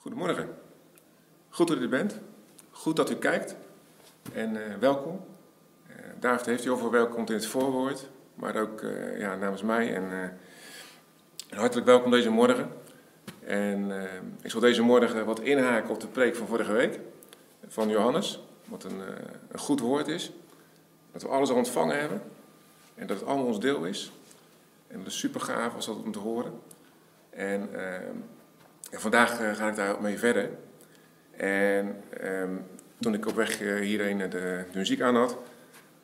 Goedemorgen. Goed dat u er bent. Goed dat u kijkt. En uh, welkom. Uh, David heeft u al verwelkomd in het voorwoord. Maar ook uh, ja, namens mij. En hartelijk welkom deze morgen. En ik zal deze morgen wat inhaken op de preek van vorige week. Van Johannes. Wat een, een goed woord is. Dat we alles al ontvangen hebben. En dat het allemaal ons deel is. En dat is super gaaf als dat om te horen. En vandaag uh, ga ik daar mee verder. En um, toen ik op weg uh, hierheen de, de, muziek aan had,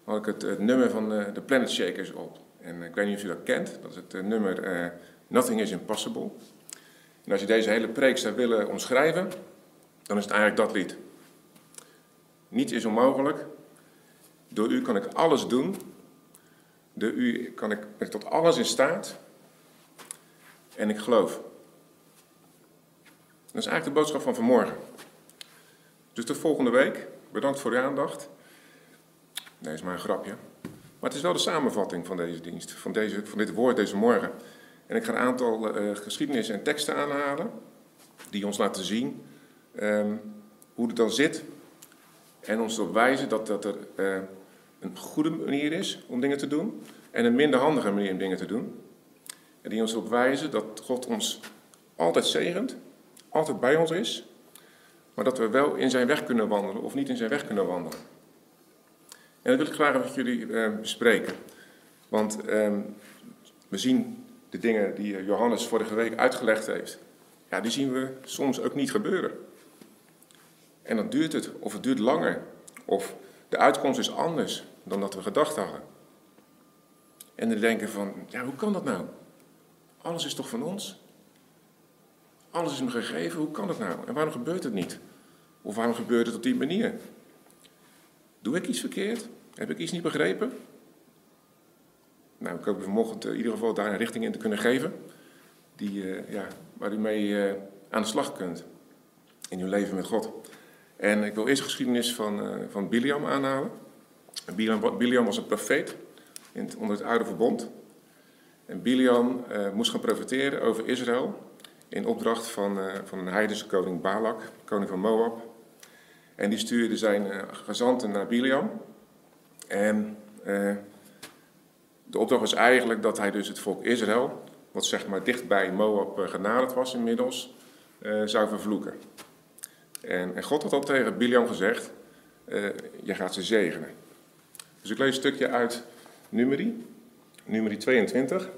had ik het, het nummer van de, de, Planet Shakers op. En ik weet niet of u dat kent, dat is het nummer Nothing is Impossible. En als je deze hele preek zou willen omschrijven, dan is het eigenlijk dat lied. Niets is onmogelijk. Door u kan ik alles doen. Door u kan ben ik tot alles in staat. En ik geloof. Dat is eigenlijk de boodschap van vanmorgen. Dus de volgende week. Bedankt voor uw aandacht. Nee, is maar een grapje. Maar het is wel de samenvatting van deze dienst, van, deze, van dit woord deze morgen. En ik ga een aantal uh, geschiedenissen en teksten aanhalen, die ons laten zien um, hoe het dan zit. En ons erop wijzen dat, dat er uh, een goede manier is om dingen te doen en een minder handige manier om dingen te doen. En die ons erop wijzen dat God ons altijd zegent altijd bij ons is, maar dat we wel in zijn weg kunnen wandelen of niet in zijn weg kunnen wandelen. En dat wil ik graag met jullie eh, bespreken. Want eh, we zien de dingen die Johannes vorige week uitgelegd heeft, ja, die zien we soms ook niet gebeuren. En dan duurt het, of het duurt langer, of de uitkomst is anders dan dat we gedacht hadden. En dan denken van, ja, hoe kan dat nou? Alles is toch van ons? Alles is me gegeven, hoe kan dat nou? En waarom gebeurt het niet? Of waarom gebeurt het op die manier? Doe ik iets verkeerd? Heb ik iets niet begrepen? Nou, ik hoop vanochtend in ieder geval daar een richting in te kunnen geven. Die, uh, ja, waar u mee uh, aan de slag kunt in uw leven met God. En ik wil eerst de geschiedenis van, uh, van Biliam aanhalen. Biliam, was een profeet in onder het oude verbond. En Biliam moest gaan profiteren over Israël in opdracht van, uh, van een heidense koning Balak, koning van Moab. En die stuurde zijn uh, gezanten naar Biliam. En uh, de opdracht was eigenlijk dat hij dus het volk Israël, wat zeg maar dicht bij Moab genaderd was inmiddels, zou vervloeken. En, en, God had al tegen Biliam gezegd, je gaat ze zegenen. Dus ik lees een stukje uit Numeri, Numeri 22.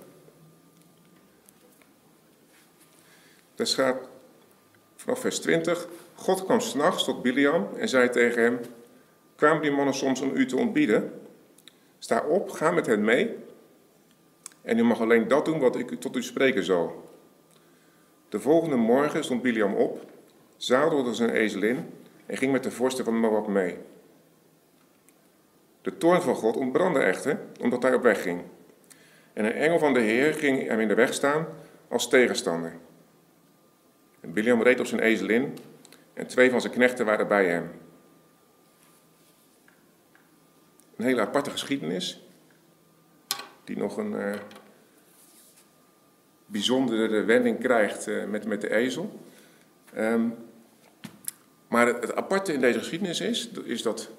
Daar staat vanaf vers 20. God kwam s'nachts tot Biliam en zei tegen hem: Kwamen die mannen soms om u te ontbieden? Sta op, ga met hen mee. En u mag alleen dat doen wat ik tot u spreken zal. De volgende morgen stond Biliam op, zadelde zijn ezelin en ging met de vorsten van Moab mee. De toorn van God ontbrandde echter, omdat hij op weg ging. En een engel van de Heer ging hem in de weg staan als tegenstander. En reed op zijn ezelin en twee van zijn knechten waren bij hem. Een hele aparte geschiedenis, die nog een uh, bijzondere wending krijgt uh, met, met de ezel. Um, maar het, aparte in deze geschiedenis is, is dat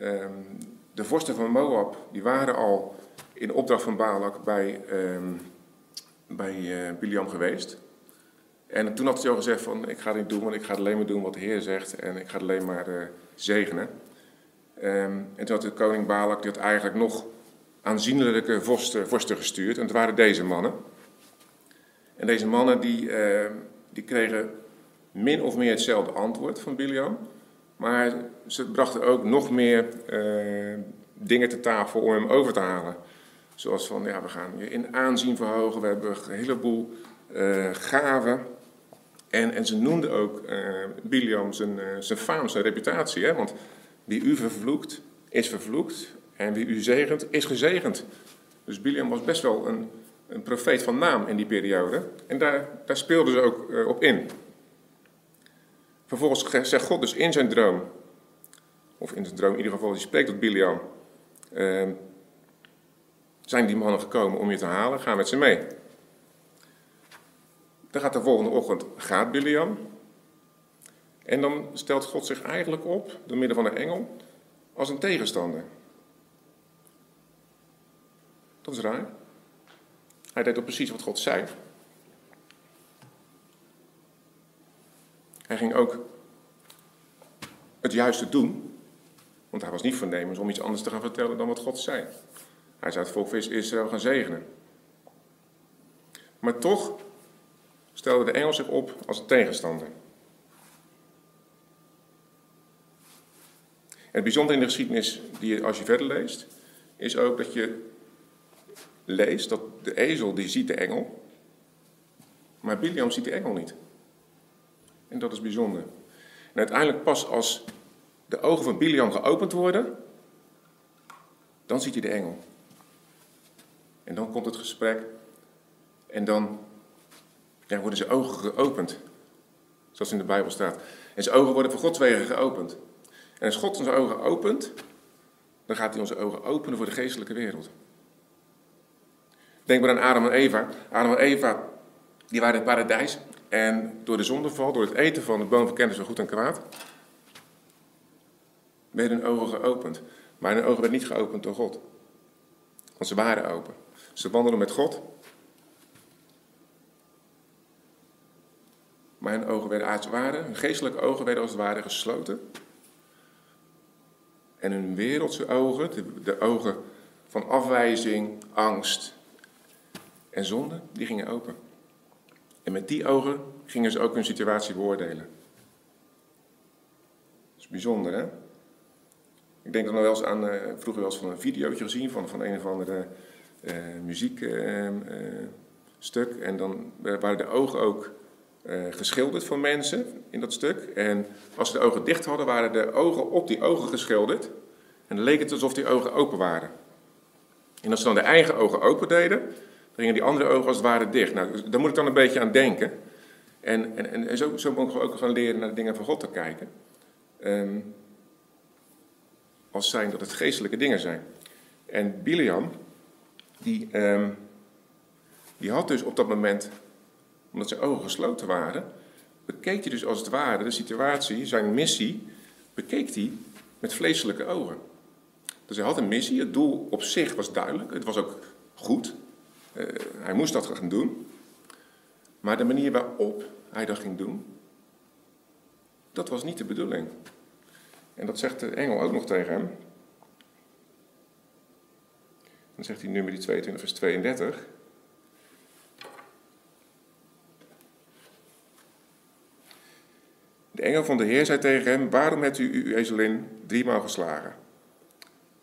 um, de vorsten van Moab, die waren al in opdracht van Balak bij, um, bij uh, Biliam geweest. En toen had hij al gezegd van, ik ga niet doen, want ik ga alleen maar doen wat de Heer zegt en ik ga alleen maar uh, zegenen. Um, en toen had de koning Balak, had eigenlijk nog aanzienlijke vorsten, vorsten gestuurd. En het waren deze mannen. En deze mannen die, uh, die kregen min of meer hetzelfde antwoord van Biliam. Maar ze brachten ook nog meer uh, dingen te tafel om hem over te halen. Zoals van, ja, we gaan je in aanzien verhogen, we hebben een heleboel uh, gaven. En, en ze noemden ook Biliam zijn, uh, zijn faam, zijn reputatie. Hè? Want wie u vervloekt, is vervloekt. En wie u zegent, is gezegend. Dus Biliam was best wel een, een profeet van naam in die periode. En daar, daar speelden ze ook uh, op in. Vervolgens zegt God dus in zijn droom, of in zijn droom in ieder geval, die spreekt tot Biliam. Zijn die mannen gekomen om je te halen? Ga met ze mee. Dan gaat de volgende ochtend, gaat Biliam. En dan stelt God zich eigenlijk op, door middel van een engel, als een tegenstander. Dat is raar. Hij deed ook precies wat God zei. Hij ging ook het juiste doen, want hij was niet voornemens om iets anders te gaan vertellen dan wat God zei. Hij zou het volk Israël gaan zegenen. Maar toch stelde de engel zich op als een tegenstander. het bijzondere in de geschiedenis, die als je verder leest, is ook dat je leest dat de ezel die ziet de engel, maar Biliam ziet de engel niet. En dat is bijzonder. En uiteindelijk pas als de ogen van Biliam geopend worden, dan ziet hij de engel. En dan komt het gesprek en dan ja, worden zijn ogen geopend. Zoals in de Bijbel staat. En zijn ogen worden voor Gods wegen geopend. En als God onze ogen opent, dan gaat hij onze ogen openen voor de geestelijke wereld. Denk maar aan Adam en Eva. Adam en Eva, die waren in het paradijs. En door de zondeval, door het eten van de boom van kennis van goed en kwaad, werden hun ogen geopend. Maar hun ogen werden niet geopend door God. Want ze waren open. Ze wandelden met God. Maar hun ogen werden als het hun geestelijke ogen werden als het ware gesloten. En hun wereldse ogen, de, ogen van afwijzing, angst en zonde, die gingen open. En met die ogen gingen ze ook hun situatie beoordelen. Dat is bijzonder, hè? Ik denk dan wel eens aan, uh, vroeger wel eens van een videootje gezien van, van een of andere uh, muziekstuk. en dan waren de ogen ook geschilderd van mensen in dat stuk. En als ze de ogen dicht hadden, waren de ogen op die ogen geschilderd. En dan leek het alsof die ogen open waren. En als ze dan de eigen ogen open deden, dan gingen die andere ogen als het ware dicht. Nou, daar moet ik dan een beetje aan denken. En, en, en zo, zo mogen we ook gaan leren naar de dingen van God te kijken. Um, als zijn dat het geestelijke dingen zijn. En Biliam, die, um, die had dus op dat moment, omdat zijn ogen gesloten waren, bekeek hij dus als het ware de situatie, zijn missie, bekeek hij met vleeselijke ogen. Dus hij had een missie, het doel op zich was duidelijk, het was ook goed. Uh, hij moest dat gaan doen. Maar de manier waarop hij dat ging doen, dat was niet de bedoeling. En dat zegt de engel ook nog tegen hem. Dan zegt hij nummer 22, vers 32. De engel van de Heer zei tegen hem: Waarom hebt u uw ezelin driemaal geslagen?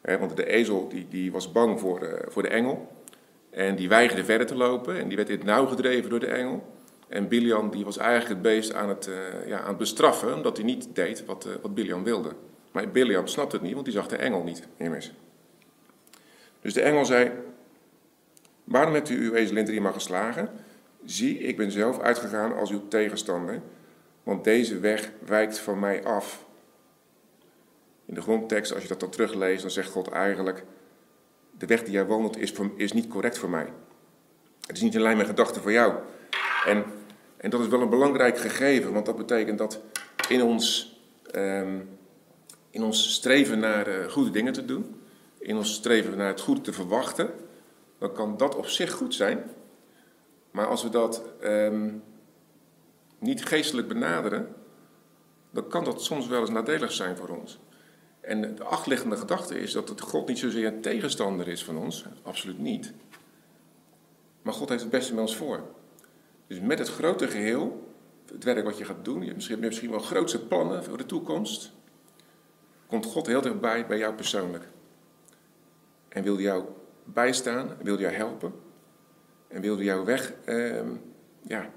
want de ezel die, die was bang voor voor de engel. En die weigerde verder te lopen. En die werd in het nauw gedreven door de engel. En Biliam die was eigenlijk het beest aan het, uh, ja, aan het bestraffen. Omdat hij niet deed wat, uh, wat wilde. Maar Biliam snapte het niet, want die zag de engel niet immers. Dus de engel zei: Waarom hebt u uw ezelin driemaal geslagen? Zie, ik ben zelf uitgegaan als uw tegenstander. Want deze weg wijkt van mij af. In de grondtekst, als je dat dan terugleest, dan zegt God eigenlijk: De weg die jij wandelt is, is niet correct voor mij. Het is niet in lijn met gedachten voor jou. En, en dat is wel een belangrijk gegeven, want dat betekent dat in ons, um, in ons streven naar uh, goede dingen te doen, in ons streven naar het goede te verwachten, dan kan dat op zich goed zijn. Maar als we dat um, niet geestelijk benaderen, dan kan dat soms wel eens nadelig zijn voor ons. En de achterliggende gedachte is dat het God niet zozeer een tegenstander is van ons, absoluut niet. Maar God heeft het beste met ons voor. Dus met het grote geheel, het werk wat je gaat doen, je hebt misschien, misschien wel grootste plannen voor de toekomst, komt God heel dichtbij bij jou persoonlijk. En wil jou bijstaan, wil jou helpen en wil jouw weg eh, ja,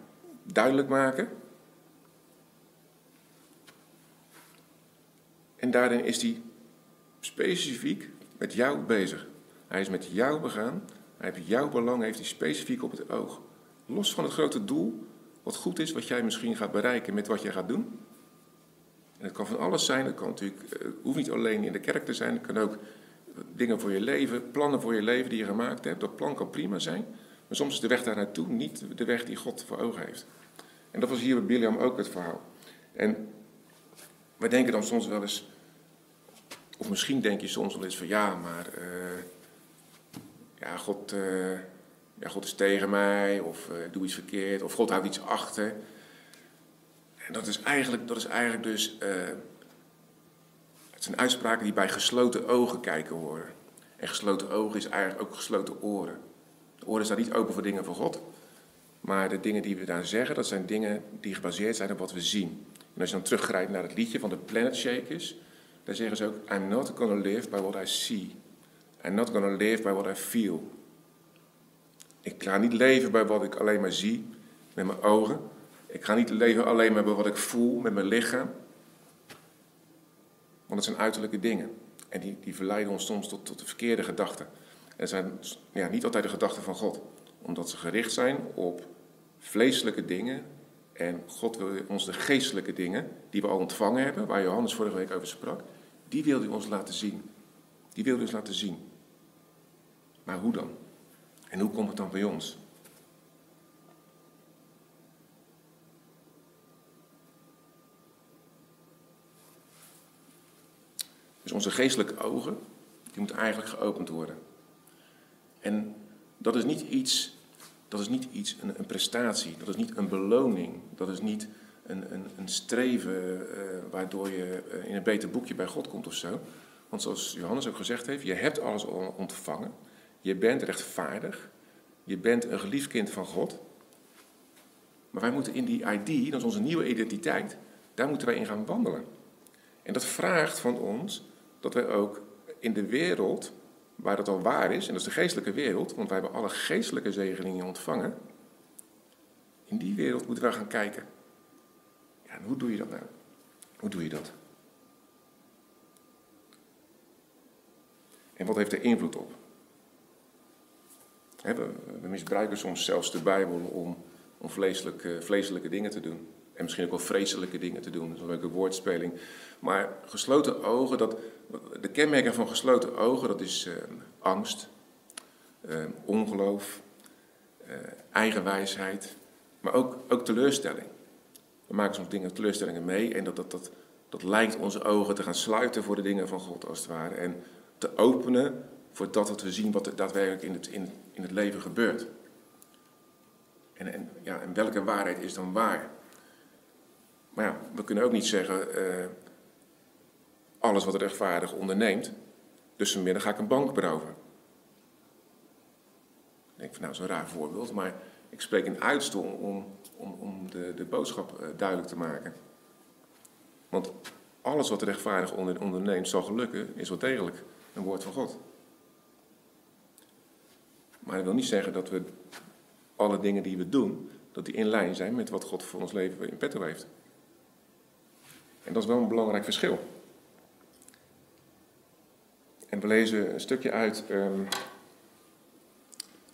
duidelijk maken. En daarin is hij specifiek met jou bezig. Hij is met jou begaan. Hij heeft jouw belang heeft hij specifiek op het oog. Los van het grote doel, wat goed is, wat jij misschien gaat bereiken met wat jij gaat doen. En het kan van alles zijn. Het kan natuurlijk, eh, hoeft niet alleen in de kerk te zijn. Het kan ook dingen voor je leven, plannen voor je leven die je gemaakt hebt. Dat plan kan prima zijn. Maar soms is de weg daar naartoe niet de weg die God voor ogen heeft. En dat was hier bij Biliam ook het verhaal. En wij denken dan soms wel eens, of misschien denk je soms wel eens van ja, maar uh, ja, God, uh, ja, God is tegen mij, of uh, doe iets verkeerd, of God houdt iets achter. En dat is eigenlijk, dat is eigenlijk dus, het zijn uitspraken die bij gesloten ogen kijken horen. En gesloten ogen is eigenlijk ook gesloten oren. De oren staan niet open voor dingen van God. Maar de dingen die we daar zeggen, dat zijn dingen die gebaseerd zijn op wat we zien. En als je dan teruggrijpt naar het liedje van de Planet Shakers, dan zeggen ze ook: I'm not gonna live by what I see. I'm not gonna live by what I feel. Ik ga niet leven bij wat ik alleen maar zie met mijn ogen. Ik ga niet leven alleen maar bij wat ik voel met mijn lichaam. Want het zijn uiterlijke dingen. En die, die verleiden ons soms tot, tot de verkeerde gedachten. En zijn ja, niet altijd de gedachten van God. Omdat ze gericht zijn op vleeselijke dingen. En God wil ons de geestelijke dingen, die we al ontvangen hebben, waar Johannes vorige week over sprak, die wil hij ons laten zien. Die wil hij ons laten zien. Maar hoe dan? En hoe komt het dan bij ons? Dus onze geestelijke ogen, die moeten eigenlijk geopend worden. En dat is niet iets, dat is niet iets een, een prestatie, dat is niet een beloning, dat is niet een, een, een streven uh, waardoor je uh, in een beter boekje bij God komt of zo. Want zoals Johannes ook gezegd heeft, je hebt alles al ontvangen. Je bent rechtvaardig. Je bent een geliefd kind van God. Maar wij moeten in die ID, dat is onze nieuwe identiteit, daar moeten wij in gaan wandelen. En dat vraagt van ons dat wij ook in de wereld, waar dat al waar is, en dat is de geestelijke wereld, want wij hebben alle geestelijke zegeningen ontvangen, in die wereld moeten wij gaan kijken. Ja, en hoe doe je dat nou? Hoe doe je dat? En wat heeft er invloed op? We, we misbruiken soms zelfs de Bijbel om, om vleeselijke, vleeselijke dingen te doen. En misschien ook wel vreselijke dingen te doen. Dat is een leuke woordspeling. Maar gesloten ogen, dat, de kenmerken van gesloten ogen, dat is uh, angst, uh, ongeloof, uh, eigenwijsheid, maar ook, ook teleurstelling. We maken soms dingen, teleurstellingen mee en dat, dat, dat, dat lijkt onze ogen te gaan sluiten voor de dingen van God als het ware. En te openen voor dat we zien wat er daadwerkelijk in het, in, in het leven gebeurt. En, en, ja, en welke waarheid is dan waar? Maar ja, we kunnen ook niet zeggen, uh, alles wat rechtvaardig onderneemt, dus vanmiddag ga ik een bank beroven. Ik denk van nou, een raar voorbeeld, maar ik spreek in uitstel om, om, om de, de boodschap uh, duidelijk te maken. Want alles wat rechtvaardig onderneemt zal gelukken, is wel degelijk een woord van God. Maar dat wil niet zeggen dat we alle dingen die we doen, dat die in lijn zijn met wat God voor ons leven in petto heeft. En dat is wel een belangrijk verschil. En we lezen een stukje uit um,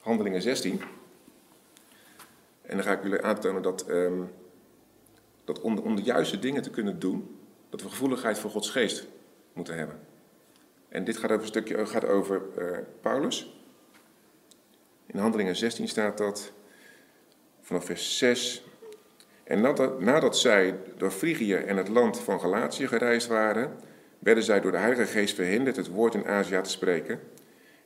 Handelingen 16. En dan ga ik jullie aantonen dat, um, dat om, de juiste dingen te kunnen doen, dat we gevoeligheid voor Gods geest moeten hebben. En dit gaat over een stukje gaat over uh, Paulus. In Handelingen 16 staat dat vanaf vers 6. En nadat, zij door Frigië en het land van Galatië gereisd waren, werden zij door de Heilige Geest verhinderd het woord in Azië te spreken.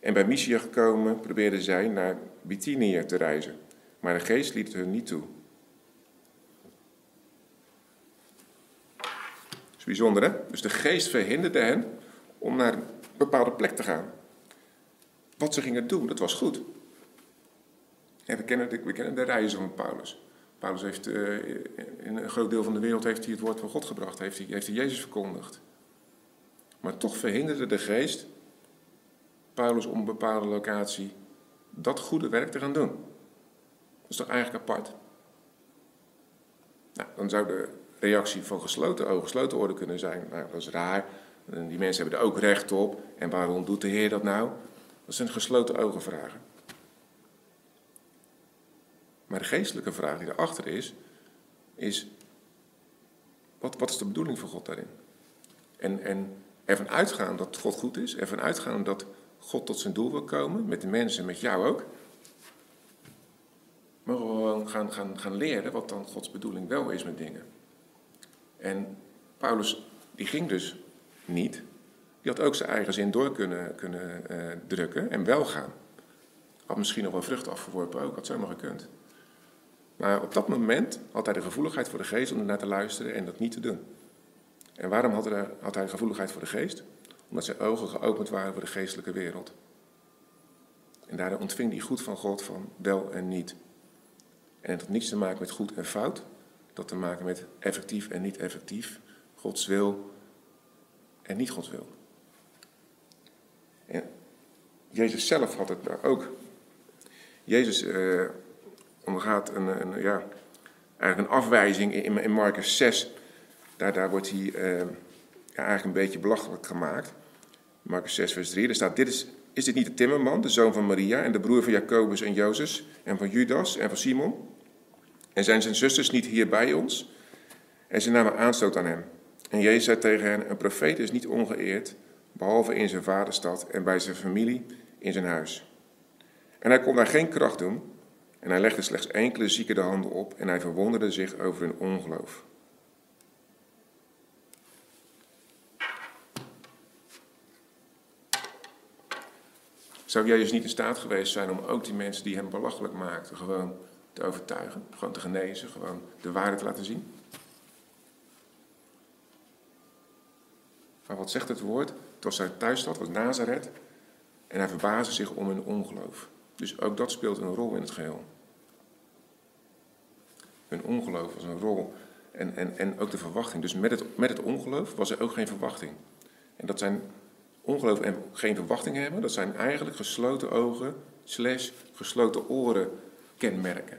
En bij Mysia gekomen probeerden zij naar Bithynië te reizen, maar de Geest liet het hun niet toe. Dat is bijzonder, hè? Dus de Geest verhinderde hen om naar een bepaalde plek te gaan. Wat ze gingen doen, dat was goed. En we kennen de, we kennen de reizen van Paulus. Paulus heeft uh, in een groot deel van de wereld heeft hij het woord van God gebracht, heeft hij, heeft hij Jezus verkondigd. Maar toch verhinderde de geest Paulus om een bepaalde locatie dat goede werk te gaan doen. Dat is toch eigenlijk apart? Nou, dan zou de reactie van gesloten ogen, gesloten orde kunnen zijn. Nou, dat is raar. Die mensen hebben er ook recht op. En waarom doet de Heer dat nou? Dat zijn gesloten ogen vragen. Maar de geestelijke vraag die erachter is, is: wat, wat is de bedoeling van God daarin? En, en ervan uitgaan dat God goed is, ervan uitgaan dat God tot zijn doel wil komen, met de mensen, met jou ook. Maar gewoon gaan, gaan, gaan leren wat dan Gods bedoeling wel is met dingen. En Paulus die ging dus niet. Die had ook zijn eigen zin door kunnen, kunnen eh, drukken en wel gaan. Had misschien nog wel vrucht afgeworpen ook, had zomaar gekund. Maar op dat moment had hij de gevoeligheid voor de geest om ernaar te luisteren en dat niet te doen. En waarom had hij, had hij gevoeligheid voor de geest? Omdat zijn ogen geopend waren voor de geestelijke wereld. En daardoor ontving hij goed van God van wel en niet. En het had niets te maken met goed en fout. Dat te maken met effectief en niet effectief. Gods wil en niet Gods wil. En Jezus zelf had het daar ook. Jezus eh, ondergaat een, een, ja, eigenlijk een afwijzing in, in Marcus 6. Daar, daar wordt hij ja, eigenlijk een beetje belachelijk gemaakt. Marcus 6, vers 3. Er staat: dit is, is dit niet de timmerman, de zoon van Maria, en de broer van Jacobus en Jozef, en van Judas en van Simon? En zijn zijn zusters niet hier bij ons? En ze namen aanstoot aan hem. En Jezus zei tegen hen: Een profeet is niet ongeëerd, behalve in zijn vaderstad en bij zijn familie in zijn huis. En hij kon daar geen kracht doen, en hij legde slechts enkele zieken de handen op, en hij verwonderde zich over hun ongeloof. Zou Jezus niet in staat geweest zijn om ook die mensen die hem belachelijk maakten, gewoon te overtuigen, gewoon te genezen, gewoon de waarheid te laten zien? Maar wat zegt het woord? Het was zijn thuisstad, was Nazareth. En hij verbaasde zich om hun ongeloof. Dus ook dat speelt een rol in het geheel. Hun ongeloof was een rol. En, en, en ook de verwachting. Dus met het, met het ongeloof was er ook geen verwachting. En dat zijn ongeloof en geen verwachting hebben, dat zijn eigenlijk gesloten ogen slash gesloten oren kenmerken.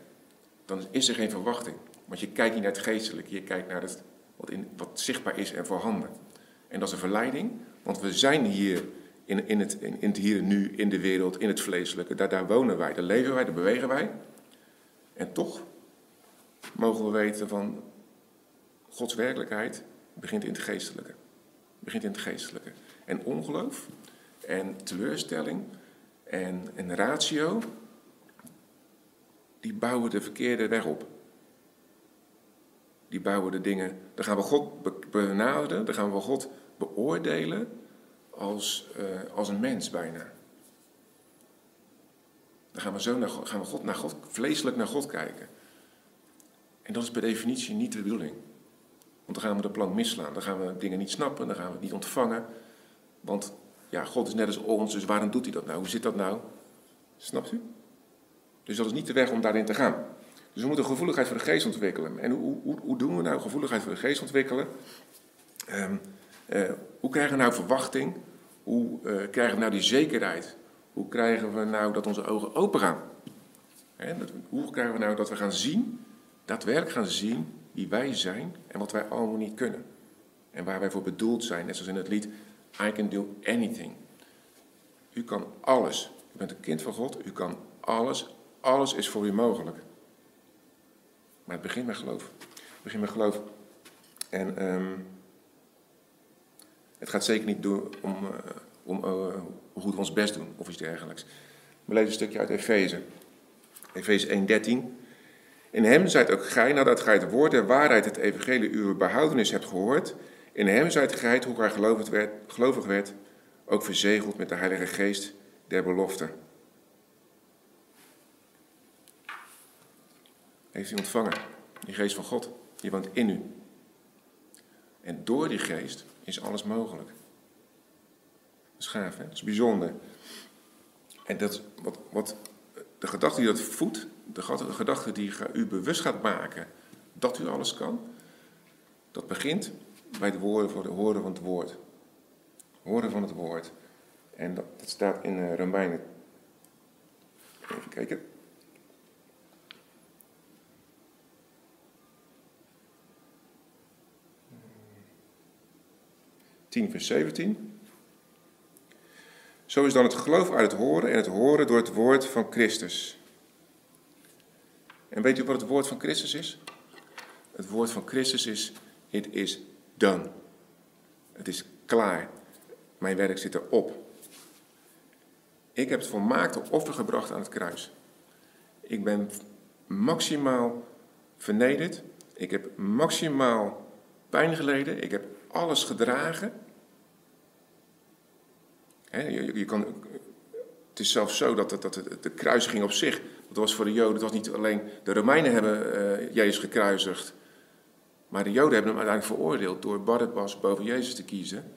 Dan is er geen verwachting. Want je kijkt niet naar het geestelijke, je kijkt naar het, wat, in, wat zichtbaar is en voorhanden. En dat is een verleiding, want we zijn hier in, in, het, in, hier en nu, in de wereld, in het vleeselijke. Daar, daar wonen wij, daar leven wij, daar bewegen wij. En toch mogen we weten van Gods werkelijkheid begint in het geestelijke. Begint in het geestelijke. En ongeloof en teleurstelling en, en ratio, die bouwen de verkeerde weg op. Die bouwen de dingen, dan gaan we God benaderen, dan gaan we God beoordelen als, uh, als een mens bijna. Dan gaan we, zo naar, gaan we God, naar God, vleeselijk naar God kijken. En dat is per definitie niet de bedoeling. Want dan gaan we de plank misslaan. Dan gaan we dingen niet snappen, dan gaan we het niet ontvangen. Want ja, God is net als ons, dus waarom doet hij dat nou? Hoe zit dat nou? Snapt u? Dus dat is niet de weg om daarin te gaan. Dus we moeten gevoeligheid voor de geest ontwikkelen. En hoe, hoe, hoe doen we nou gevoeligheid voor de geest ontwikkelen? Um, uh, hoe krijgen we nou verwachting? Hoe uh, krijgen we nou die zekerheid? Hoe krijgen we nou dat onze ogen open gaan? Hoe krijgen we nou dat we gaan zien, daadwerkelijk gaan zien wie wij zijn en wat wij allemaal niet kunnen? En waar wij voor bedoeld zijn, net zoals in het lied I can do anything. U kan alles. U bent een kind van God, u kan alles. Alles is voor u mogelijk. Maar het begint met geloof. Het begint met geloof. En um, het gaat zeker niet door om, uh, om uh, hoe goed we ons best doen of iets dergelijks. We lezen een stukje uit Efeze. Efeze 1:13. In hem zijt ook gij, nadat gij het woord der waarheid, het evangelie, uw behoudenis hebt gehoord, in hem zijt gij, hoe gij gelovig werd, gelovig werd, ook verzegeld met de Heilige Geest der belofte. Heeft u ontvangen, die geest van God, die woont in u. En door die geest is alles mogelijk. Dat is hè? dat is bijzonder. En dat, wat, wat, de gedachte die dat voedt, de gedachte die u bewust gaat maken dat u alles kan, dat begint bij het voor de horen van het woord. Horen van het woord. En dat, dat staat in uh, Romeinen. Even kijken. Tien vers 17. Zo is dan het geloof uit het horen en het horen door het woord van Christus. En weet u wat het woord van Christus is? Het woord van Christus is: It is done. Het is klaar. Mijn werk zit erop. Ik heb het volmaakte offer gebracht aan het kruis. Ik ben maximaal vernederd. Ik heb maximaal pijn geleden, ik heb alles gedragen. je, je kan, het is zelfs zo dat, dat, dat de kruisiging op zich, dat was voor de Joden, het was niet alleen de Romeinen hebben uh, Jezus gekruisigd, maar de Joden hebben hem uiteindelijk veroordeeld door Barabbas boven Jezus te kiezen.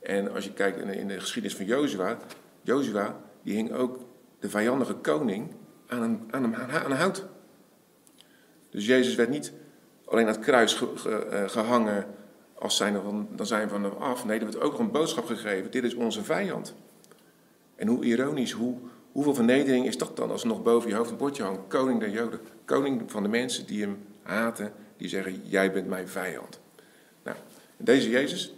En als je kijkt in de, in de geschiedenis van Jozua, Jozua die hing ook de vijandige koning aan een, aan, een, aan een hout. Dus Jezus werd niet alleen aan het kruis eh, gehangen als zijn van, dan zijn we van af. Nee, er werd ook nog een boodschap gegeven. Dit is onze vijand. En hoe ironisch, hoe, hoeveel vernedering is dat dan als er nog boven je hoofd een bordje hangt? Koning der Joden. Koning van de mensen die hem haten, die zeggen, jij bent mijn vijand. Nou, deze Jezus,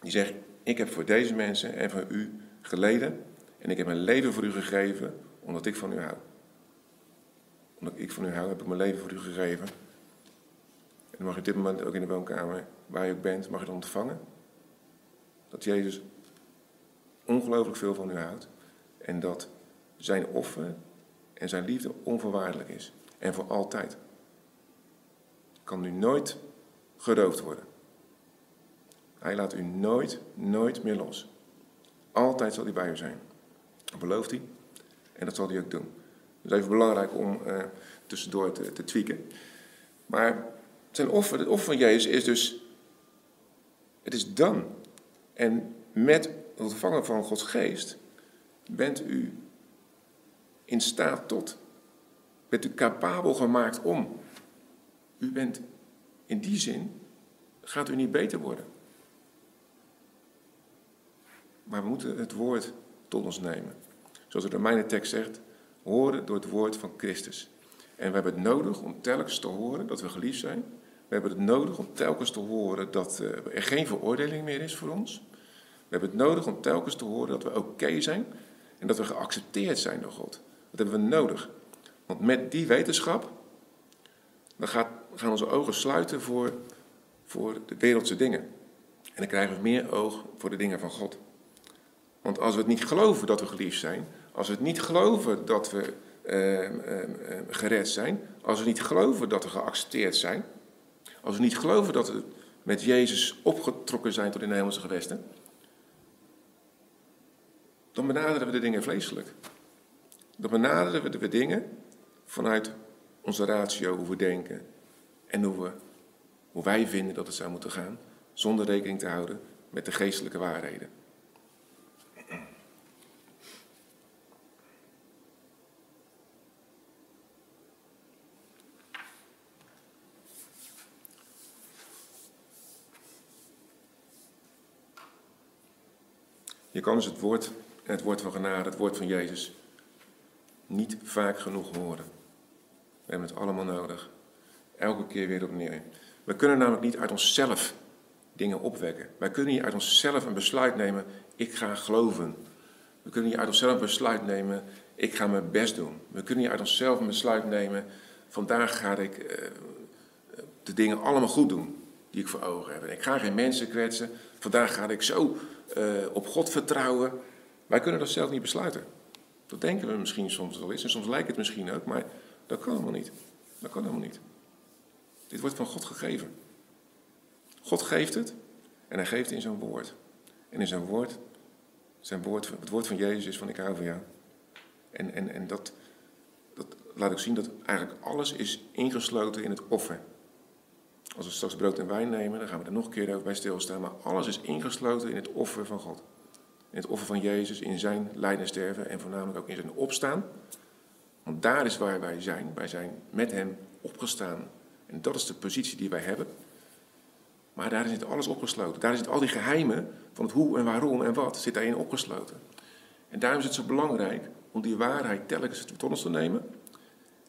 die zegt, ik heb voor deze mensen en voor u geleden. En ik heb mijn leven voor u gegeven, omdat ik van u hou. Omdat ik van u hou, heb ik mijn leven voor u gegeven. En dan mag je dit moment ook in de woonkamer, waar je ook bent, mag je dat ontvangen. Dat Jezus ongelooflijk veel van u houdt. En dat zijn offer en zijn liefde onvoorwaardelijk is. En voor altijd. Kan u nooit geroofd worden. Hij laat u nooit, nooit meer los. Altijd zal hij bij u zijn. Dat belooft hij. En dat zal hij ook doen. Het is even belangrijk om uh, tussendoor te, te tweaken. Maar zijn offer, het offer van Jezus is dus, het is dan. En met het ontvangen van Gods geest bent u in staat tot. Bent u capabel gemaakt om. U bent in die zin, gaat u niet beter worden. Maar we moeten het woord tot ons nemen. Zoals de Romeinen tekst zegt, horen door het woord van Christus. En we hebben het nodig om telkens te horen dat we geliefd zijn. We hebben het nodig om telkens te horen dat eh, er geen veroordeling meer is voor ons. We hebben het nodig om telkens te horen dat we oké zijn en dat we geaccepteerd zijn door God. Dat hebben we nodig. Want met die wetenschap, dan gaat, gaan onze ogen sluiten voor, voor de wereldse dingen. En dan krijgen we meer oog voor de dingen van God. Want als we het niet geloven dat we geliefd zijn, als we het niet geloven dat we eh, gered zijn, als we niet geloven dat we geaccepteerd zijn, als we niet geloven dat we met Jezus opgetrokken zijn tot in de hemelse gewesten, dan benaderen we de dingen vleeselijk. Dan benaderen we de dingen vanuit onze ratio, hoe we denken en hoe, we, hoe wij vinden dat het zou moeten gaan, zonder rekening te houden met de geestelijke waarheden. Je kan dus het woord, het woord van genade, het woord van Jezus, niet vaak genoeg horen. We hebben het allemaal nodig. Elke keer weer opnieuw. We kunnen namelijk niet uit onszelf dingen opwekken. Wij kunnen niet uit onszelf een besluit nemen, ik ga geloven. We kunnen niet uit onszelf een besluit nemen, ik ga mijn best doen. We kunnen niet uit onszelf een besluit nemen, vandaag ga ik eh, de dingen allemaal goed doen die ik voor ogen heb. Ik ga geen mensen kwetsen, vandaag ga ik zo uh, op God vertrouwen. Wij kunnen dat zelf niet besluiten. Dat denken we misschien soms wel eens en soms lijkt het misschien ook, maar dat kan helemaal niet. Dat kan helemaal niet. Dit wordt van God gegeven. God geeft het en hij geeft het in zijn woord. En in zijn woord, zijn woord het woord van Jezus is van ik hou van jou. En, en, en dat, dat laat ik zien dat eigenlijk alles is ingesloten in het offer. Als we straks brood en wijn nemen, dan gaan we er nog een keer over bij stilstaan. Maar alles is ingesloten in het offer van God. In het offer van Jezus, in zijn lijden en sterven en voornamelijk ook in zijn opstaan. Want daar is waar wij zijn. Wij zijn met hem opgestaan. En dat is de positie die wij hebben. Maar daar zit alles opgesloten. Daar zit al die geheimen van het hoe en waarom en wat zit daarin opgesloten. En daarom is het zo belangrijk om die waarheid telkens tot ons te nemen.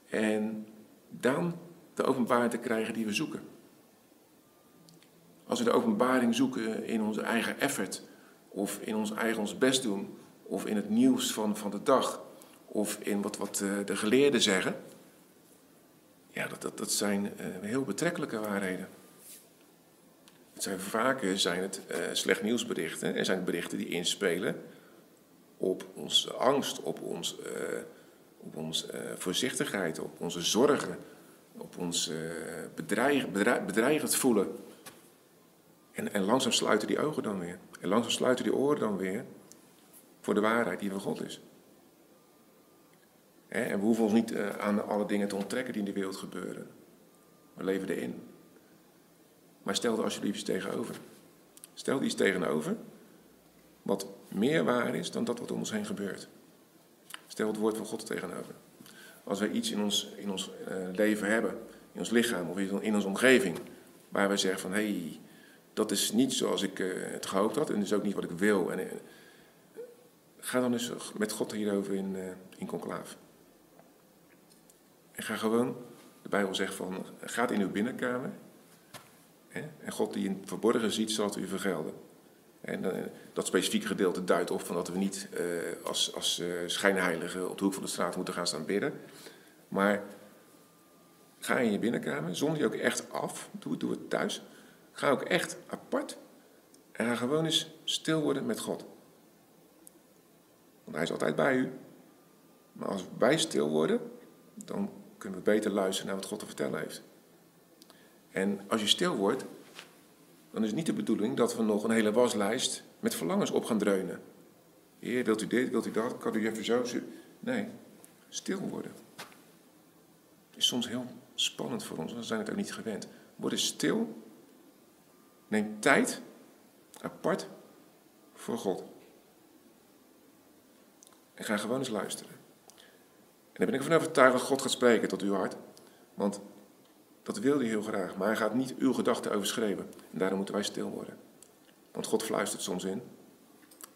En dan de openbaarheid te krijgen die we zoeken. Als we de openbaring zoeken in onze eigen effort, of in ons eigen ons best doen, of in het nieuws van, van de dag, of in wat, wat eh, de geleerden zeggen, ja, dat, dat, dat zijn uh, heel betrekkelijke waarheden. Het zijn vaker zijn het uh, slecht nieuwsberichten en zijn het berichten die inspelen op onze angst, op ons, op ons voorzichtigheid, op onze zorgen, op ons bedreig, bedreigend voelen En, en langzaam sluiten die ogen dan weer. En langzaam sluiten die oren dan weer voor de waarheid die van God is. En we hoeven ons niet eh, aan alle dingen te onttrekken die in de wereld gebeuren. We leven erin. Maar stel er alsjeblieft iets tegenover. Stel er iets tegenover wat meer waar is dan dat wat om ons heen gebeurt. Stel het woord van God tegenover. Als wij iets in ons, in ons uh, leven hebben, in ons lichaam of in onze omgeving, waar wij zeggen van hé, hey, dat is niet zoals ik uh, het gehoopt had en is ook niet wat ik wil. En, uh, ga dan eens met God hierover in, in conclave. En ga gewoon, de Bijbel zegt van, gaat in uw binnenkamer. Hè, en God die in het verborgen ziet, zal het u vergelden. En dat specifieke gedeelte duidt op van dat we niet als, als schijnheiligen op de hoek van de straat moeten gaan staan bidden. Maar ga in je binnenkamer, zond je ook echt af. Doe, doe het thuis. Ga ook echt apart. En ga gewoon eens stil worden met God. Want hij is altijd bij u. Maar als wij stil worden, dan kunnen we beter luisteren naar wat God te vertellen heeft. En als je stil wordt, dan is het niet de bedoeling dat we nog een hele waslijst met verlangens op gaan dreunen. Heer, wilt u dit, wilt u dat, kan u even zo? Nee, stil worden. Is soms heel spannend voor ons, we zijn het ook niet gewend. Word eens stil. Neem tijd apart voor God. En ga gewoon eens luisteren. En dan ben ik ervan overtuigd dat God gaat spreken tot uw hart. Want dat wil hij heel graag, maar hij gaat niet uw gedachten overschreven. En daarom moeten wij stil worden. Want God fluistert soms in.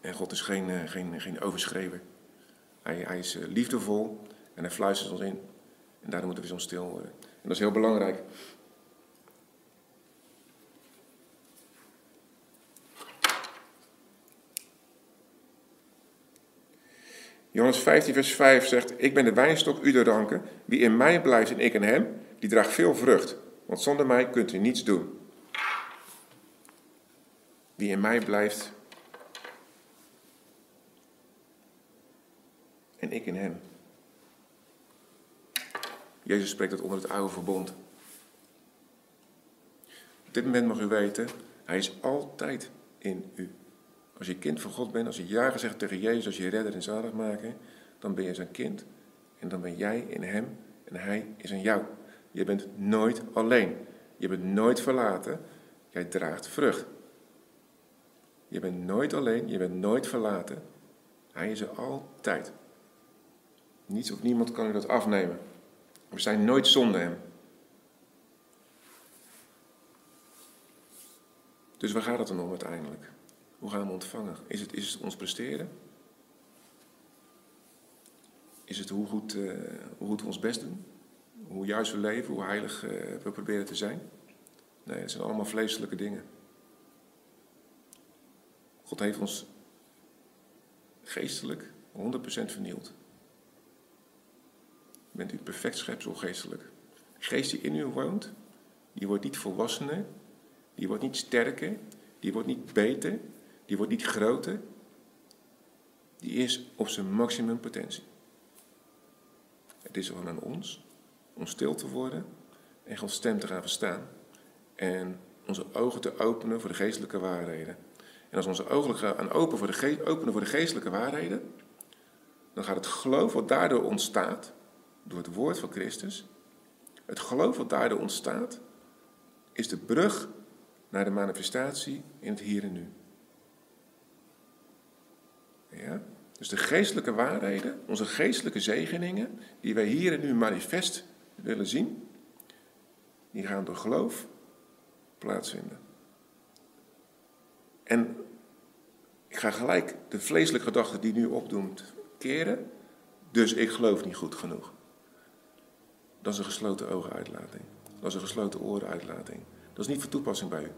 En God is geen, uh, geen, geen overschrever. Hij, hij is uh, liefdevol en hij fluistert ons in. En daarom moeten we soms stil worden. En dat is heel belangrijk. Johannes 15, vers 5 zegt: Ik ben de wijnstok, u de ranken. Wie in mij blijft en ik in hem, die draagt veel vrucht. Want zonder mij kunt u niets doen. Wie in mij blijft en ik in hem. Jezus spreekt dat onder het oude verbond. Op dit moment mag u weten, hij is altijd in u. Als je kind van God bent, als je ja gezegd tegen Jezus als je redder en zalig maken, dan ben je zijn kind. En dan ben jij in hem en hij is in jou. Je bent nooit alleen. Je bent nooit verlaten. Jij draagt vrucht. Je bent nooit alleen, je bent nooit verlaten. Hij is er altijd. Niets of niemand kan je dat afnemen. We zijn nooit zonder hem. Dus waar gaat het dan om uiteindelijk? Hoe gaan we ontvangen? Is het, is het ons presteren? Is het hoe goed, uh, hoe goed we ons best doen? Hoe juist we leven, hoe heilig uh, we proberen te zijn? Nee, het zijn allemaal vleeselijke dingen. God heeft ons geestelijk 100% vernield. Bent u perfect schepsel geestelijk. De geest die in u woont, die wordt niet volwassener, die wordt niet sterker, die wordt niet beter, die wordt niet groter. Die is op zijn maximum potentie. Het is gewoon aan ons om stil te worden en Gods stem te gaan verstaan. En onze ogen te openen voor de geestelijke waarheden. En als onze ogen gaan open voor de openen voor de geestelijke waarheden, dan gaat het geloof wat daardoor ontstaat, door het woord van Christus, het geloof wat daardoor ontstaat, is de brug naar de manifestatie in het hier en nu. Ja? Dus de geestelijke waarheden, onze geestelijke zegeningen, die wij hier en nu manifest willen zien, die gaan door geloof plaatsvinden. En ik ga gelijk de vleeselijke gedachte die nu opdoemt keren, dus ik geloof niet goed genoeg. Dat is een gesloten ogenuitlating. Dat is een gesloten orenuitlating. Dat is niet van toepassing bij u.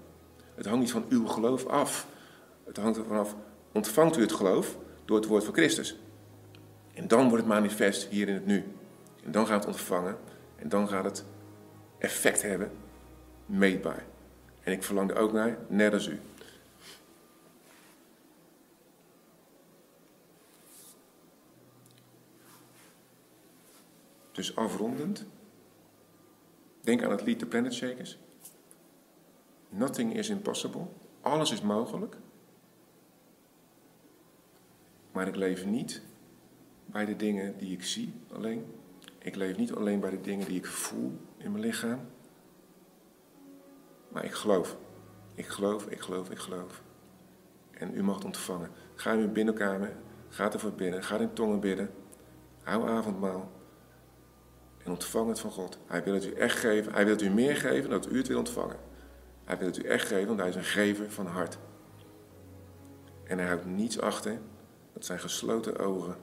Het hangt niet van uw geloof af. Het hangt ervan af, ontvangt u het geloof door het woord van Christus. En dan wordt het manifest hier in het nu. En dan gaat het ontvangen. En dan gaat het effect hebben, meetbaar. En ik verlang er ook naar, net als u. Dus afrondend, denk aan het lied The Planet Shakers. Nothing is impossible. alles is mogelijk. Maar ik leef niet bij de dingen die ik zie alleen. Ik leef niet alleen bij de dingen die ik voel in mijn lichaam. Maar ik geloof. Ik geloof, ik geloof, ik geloof. En u mag ontvangen. Ga in uw binnenkamer, ga ervoor binnen, ga in tongen bidden. Hou avondmaal. En ontvang het van God. Hij wil het u echt geven. Hij wil het u meer geven dan dat u het wil ontvangen. Hij wil het u echt geven, want hij is een gever van hart. En hij houdt niets achter. Dat zijn gesloten ogen,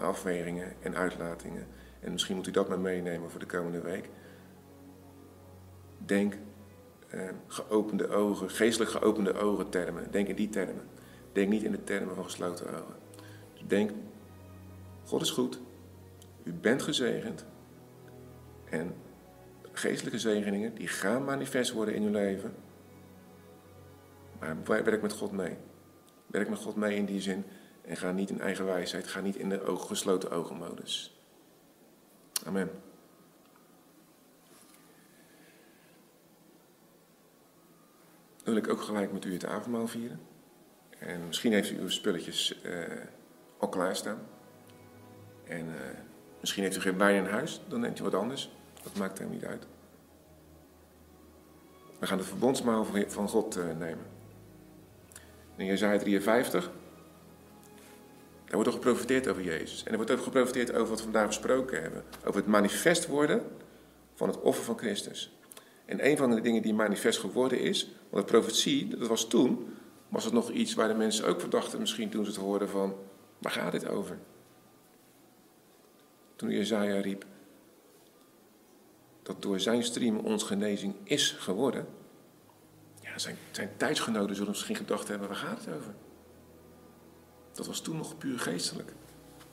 afwegingen en uitlatingen. En misschien moet u dat maar meenemen voor de komende week. Denk eh, geopende ogen, geestelijk geopende ogen termen. Denk in die termen. Denk niet in de termen van gesloten ogen. Dus denk, God is goed. U bent gezegend. En geestelijke zegeningen, die gaan manifest worden in uw leven. Maar werk met God mee. Werk met God mee in die zin. En ga niet in eigen wijsheid. Ga niet in de gesloten ogenmodus. Amen. Dan wil ik ook gelijk met u het avondmaal vieren. En misschien heeft u uw spulletjes uh, al klaarstaan. En uh, misschien heeft u geen wijn in huis, dan neemt u wat anders. Dat maakt hem niet uit. We gaan de verbondsmaal van God uh, nemen. In Jezaja 53, daar wordt er geprofiteerd over Jezus. En er wordt ook geprofiteerd over wat we vandaag besproken hebben. Over het manifest worden van het offer van Christus. En een van de dingen die manifest geworden is, want de profetie, dat was toen, was het nog iets waar de mensen ook verdachten, misschien toen ze het hoorden van, waar gaat dit over? Toen Jezaja riep, dat door zijn stream ons genezing is geworden. Zijn, zijn tijdsgenoten zullen misschien gedacht hebben, waar gaat het over? Dat was toen nog puur geestelijk.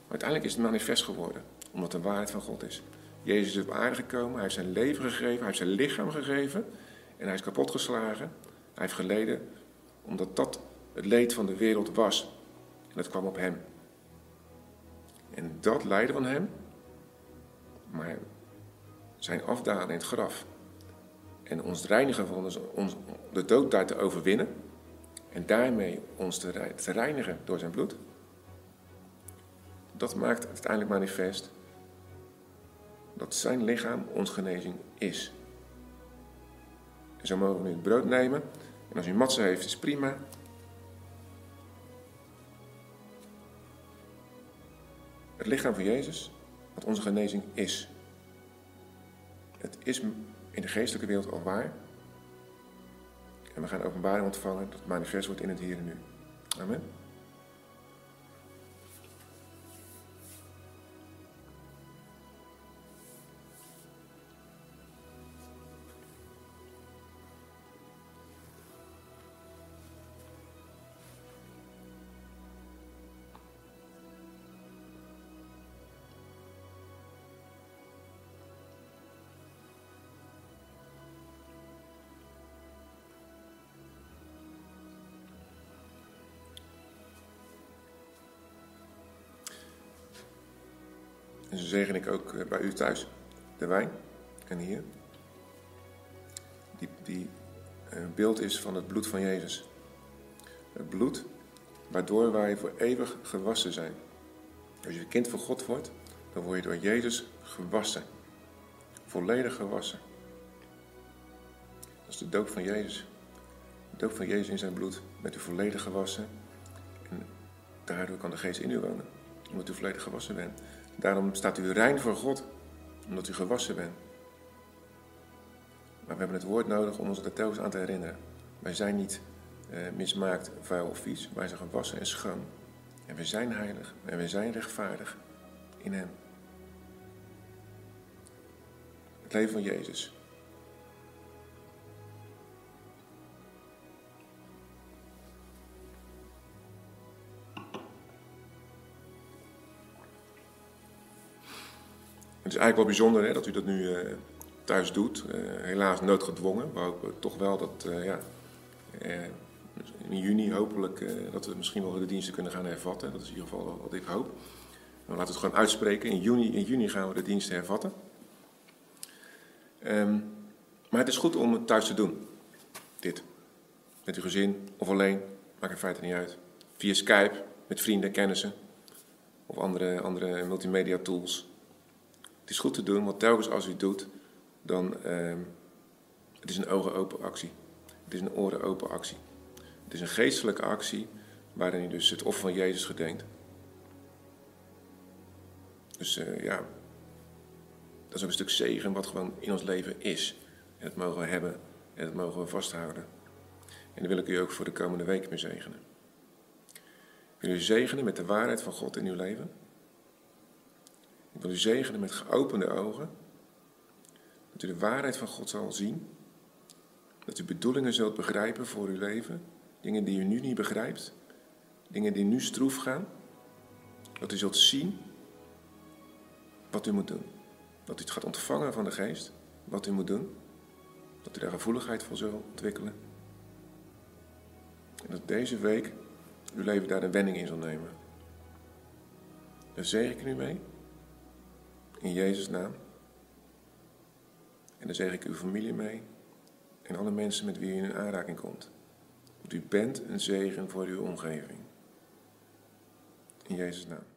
Uiteindelijk is het manifest geworden, omdat de waarheid van God is. Jezus is op aarde gekomen, hij heeft zijn leven gegeven, hij heeft zijn lichaam gegeven en hij is kapotgeslagen. Hij heeft geleden omdat dat het leed van de wereld was. En dat kwam op hem. En dat lijden van hem, maar zijn afdalen in het graf en ons reinigen van ons, de dood daar te overwinnen en daarmee ons te, reinigen door zijn bloed, dat maakt uiteindelijk manifest dat zijn lichaam ons genezing is. En zo mogen we nu het brood nemen. En als u matsen heeft, is prima. Het lichaam van Jezus, wat onze genezing is. Het is in de geestelijke wereld al waar. En we gaan openbaring ontvangen dat het manifest wordt in het hier en nu. Amen. En zo zegen ik ook eh, bij u thuis de wijn en hier. Die, die een eh, beeld is van het bloed van Jezus. Het bloed waardoor wij voor eeuwig gewassen zijn. Als je kind van God wordt, dan word je door Jezus gewassen. Volledig gewassen. Dat is de doop van Jezus. De doop van Jezus in zijn bloed. Met u volledig gewassen. En daardoor kan de geest in u wonen. Omdat u volledig gewassen bent. Daarom staat u rein voor God, omdat u gewassen bent. Maar we hebben het woord nodig om ons er telkens aan te herinneren. Wij zijn niet eh, mismaakt, vuil of vies. Wij zijn gewassen en schoon. En we zijn heilig en we zijn rechtvaardig in Hem. Het leven van Jezus. Het is eigenlijk wel bijzonder hè, dat u dat nu uh, thuis doet. Uh, helaas noodgedwongen. We hopen toch wel dat ja, in juni hopelijk dat we misschien wel de diensten kunnen gaan hervatten. Dat is in ieder geval wat ik hoop. We laten het gewoon uitspreken. In juni, in juni gaan we de diensten hervatten. Um, maar het is goed om het thuis te doen. Dit. Met uw gezin of alleen, maakt in feite niet uit. Via Skype, met vrienden, kennissen of andere, andere multimedia tools. Is goed te doen, want telkens als u het doet, dan uh, het is een ogen open actie. Het is een oren open actie. Het is een geestelijke actie waarin u dus het offer van Jezus gedenkt. Dus uh, ja, dat is ook een stuk zegen wat gewoon in ons leven is. En dat mogen we hebben en dat mogen we vasthouden. En dan wil ik u ook voor de komende week mee zegenen. Ik wil u zegenen met de waarheid van God in uw leven. Wil u zegenen met geopende ogen. Dat u de waarheid van God zal zien. Dat u bedoelingen zult begrijpen voor uw leven. Dingen die u nu niet begrijpt. Dingen die nu stroef gaan. Dat u zult zien wat u moet doen. Dat u het gaat ontvangen van de geest. Wat u moet doen. Dat u daar gevoeligheid voor zult ontwikkelen. En dat deze week uw leven daar een wending in zal nemen. Daar zeg ik u mee. In Jezus' naam. En dan zeg ik uw familie mee. En alle mensen met wie u in aanraking komt. Want u bent een zegen voor uw omgeving. In Jezus' naam.